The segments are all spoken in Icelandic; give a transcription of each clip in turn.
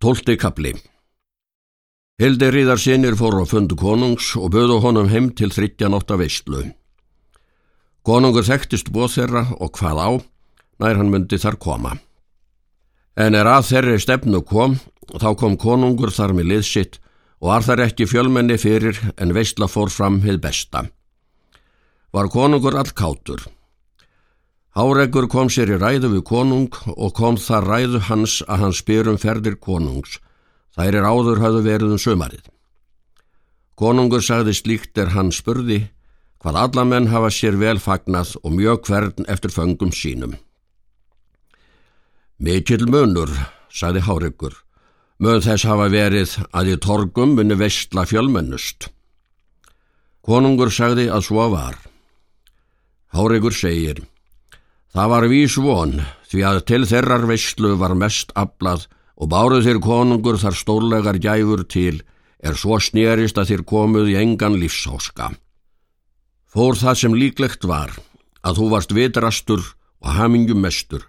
Tólti kapli Hildi Ríðar sinir fór á fundu konungs og böðu honum heim til þryggja notta veistlu. Konungur þekktist bóð þeirra og hvað á, nær hann myndi þar koma. En er að þeirri stefnu kom, þá kom konungur þar með liðsitt og var þar ekki fjölmenni fyrir en veistla fór fram hið besta. Var konungur allkátur. Háregur kom sér í ræðu við konung og kom þar ræðu hans að hann spyrum ferðir konungs. Þær er áður hafðu verið um sömarið. Konungur sagði slíkt er hann spurði hvað alla menn hafa sér vel fagnað og mjög hvern eftir föngum sínum. Mikill munur, sagði Háregur, mun þess hafa verið að í torgum muni vestla fjölmennust. Konungur sagði að svo var. Háregur segir, Það var vís von því að til þeirrar veistlu var mest aflað og báruð þér konungur þar stórlegar gæfur til er svo snérist að þér komuð í engan lífsháska. Fór það sem líklegt var að þú varst vitrastur og hamingjum mestur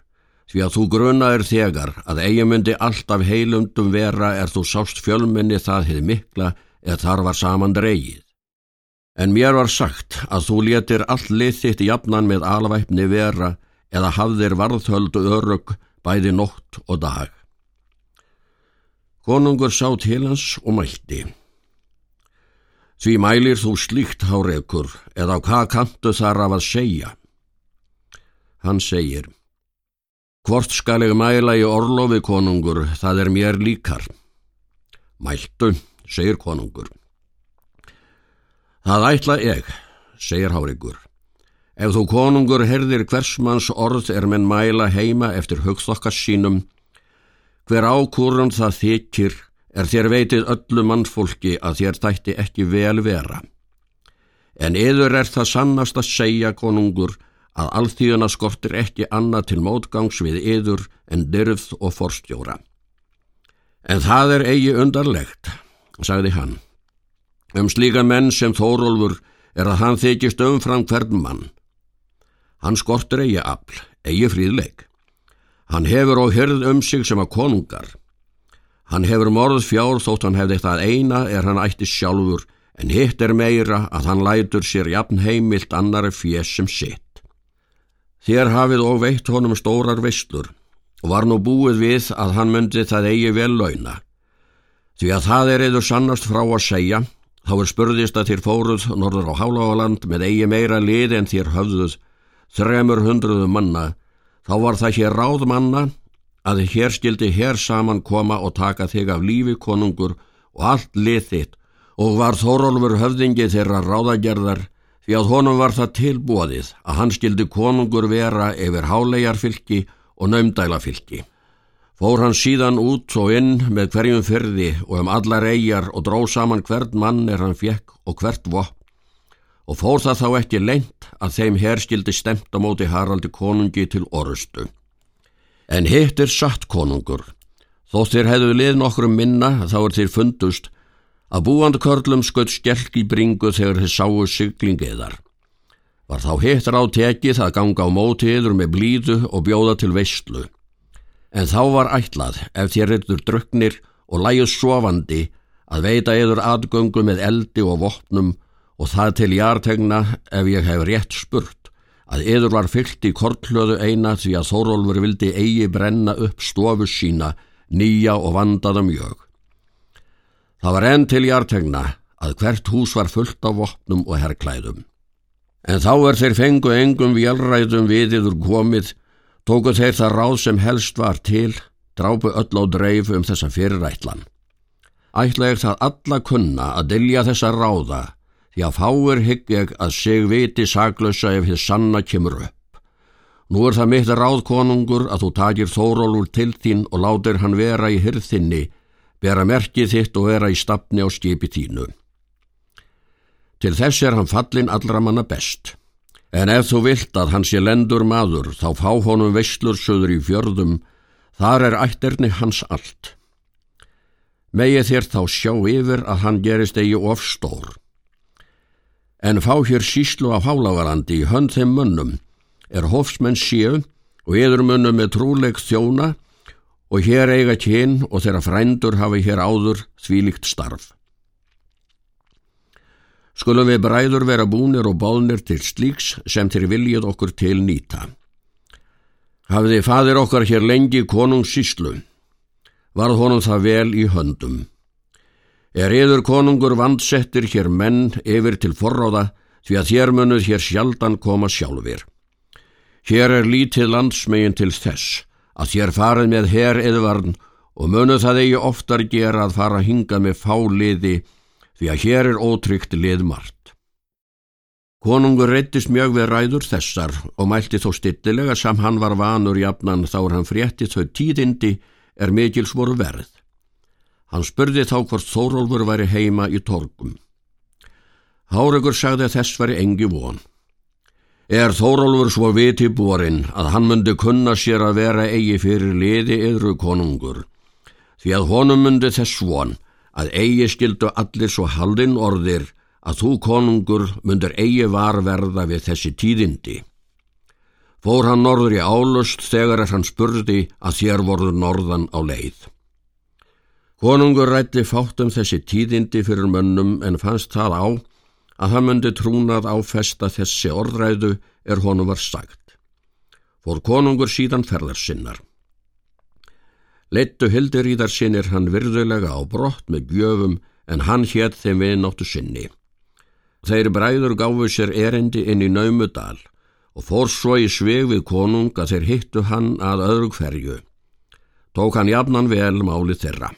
því að þú grunaðir þegar að eigimundi alltaf heilundum vera er þú sást fjölmenni það hefði mikla eða þar var saman dreigið. En mér var sagt að þú letir all lið þitt jafnan með alvæpni vera eða hafðir varðhöldu örug bæði nótt og dag. Konungur sá til hans og mælti. Því mælir þú slíkt hárekur eða hvað kantu þar af að segja? Hann segir. Hvort skal ég mæla í orlofi konungur, það er mér líkar. Mæltu, segir konungur. Það ætla ég, segir hárekur. Ef þú konungur herðir hversmanns orð er menn mæla heima eftir hugþokkast sínum, hver ákúrun það þykir er þér veitið öllu mannfólki að þér þætti ekki vel vera. En yður er það sannast að segja konungur að alþýðuna skortir ekki annað til mótgangs við yður en dyrð og forstjóra. En það er eigi undarlegt, sagði hann. Um slíka menn sem Þórólfur er að hann þykist umfram hvern mann. Hann skortur eigi afl, eigi fríðleik. Hann hefur á hörð um sig sem að konungar. Hann hefur morð fjár þótt hann hefði það eina er hann ætti sjálfur en hitt er meira að hann lætur sér jafn heimilt annari fjess sem sitt. Þér hafið og veitt honum stórar visslur og var nú búið við að hann myndi það eigi vel launa. Því að það er eður sannast frá að segja, þá er spurðist að þér fóruð norður á Hálágaland með eigi meira lið en þér höfðuð þremur hundruðu manna, þá var það hér ráð manna að hér skildi hér saman koma og taka þig af lífi konungur og allt lið þitt og var Þórólfur höfðingi þeirra ráðagerðar því að honum var það tilbúaðið að hann skildi konungur vera yfir hálegarfylki og naumdælafylki. Fór hann síðan út og inn með hverjum fyrði og um allar eigjar og dró saman hvert mann er hann fjekk og hvert vopp og fór það þá ekki lengt að þeim herskildi stemt á móti Haraldi konungi til orustu. En hitt er satt konungur. Þótt þér hefðu lið nokkrum minna þá er þér fundust að búandkörlum skött skjelk í bringu þegar þið sáu syklingiðar. Var þá hitt ráð tekið að ganga á móti yður með blíðu og bjóða til veistlu. En þá var ætlað ef þér eitthvað druknir og lægið sofandi að veita yður atgöngu með eldi og vopnum og það til jartegna ef ég hef rétt spurt að yður var fyllt í kortlöðu eina því að Þórólfur vildi eigi brenna upp stofu sína nýja og vandaða mjög. Það var enn til jartegna að hvert hús var fullt af vopnum og herrklæðum. En þá er þeir fengu engum velræðum viðiður komið, tóku þeir það ráð sem helst var til, drápu öll á dreif um þessa fyrirætlan. Ætla ég það alla kunna að dilja þessa ráða því að fáir hygg ég að seg viti saglösa ef þið sanna kemur upp. Nú er það mitt ráðkonungur að þú takir þórólur til þín og látir hann vera í hyrðinni, bera merkið þitt og vera í stafni á skipi þínu. Til þess er hann fallin allra manna best. En ef þú vilt að hann sé lendur maður, þá fá honum veislursöður í fjörðum, þar er ætterni hans allt. Megið þér þá sjá yfir að hann gerist eigi ofstór en fá hér síslu af hálavarandi í hönd þeim mönnum, er hofsmenn séu og eður mönnum með trúleg þjóna og hér eiga kyn og þeirra frændur hafi hér áður þvílikt starf. Skulum við bræður vera búnir og bóðnir til slíks sem þeir viljið okkur til nýta. Hafiði fadir okkar hér lengi konungssíslu, varð honum það vel í höndum. Er yður konungur vandsettir hér menn yfir til forráða því að þér munuð hér sjaldan koma sjálfur. Hér er lítið landsmegin til þess að þér farið með herr eðvarn og munuð það eigi oftar gera að fara hinga með fáliði því að hér er ótryggt liðmart. Konungur reyttist mjög við ræður þessar og mælti þó stittilega sem hann var vanur jafnan þá er hann frétti þau tíðindi er mikils voru verð. Hann spurði þá hvort Þórólfur væri heima í torgum. Háregur sagði að þess væri engi von. Er Þórólfur svo viti borin að hann myndi kunna sér að vera eigi fyrir liði yðru konungur, því að honum myndi þess von að eigi skildu allir svo haldinn orðir að þú konungur myndur eigi varverða við þessi tíðindi. Fór hann norður í álust þegar hann spurði að þér voru norðan á leið. Konungur rætti fátt um þessi tíðindi fyrir mönnum en fannst það á að hann myndi trúnað áfesta þessi orðræðu er honum var sagt. Fór konungur síðan ferðar sinnar. Leittu hildiríðar sinnir hann virðulega á brott með gjöfum en hann hétt þeim við náttu sinni. Þeir bræður gáfu sér erendi inn í Naumudal og fór svo í sveg við konung að þeir hittu hann að öðru hverju. Tók hann jafnan vel máli þeirra.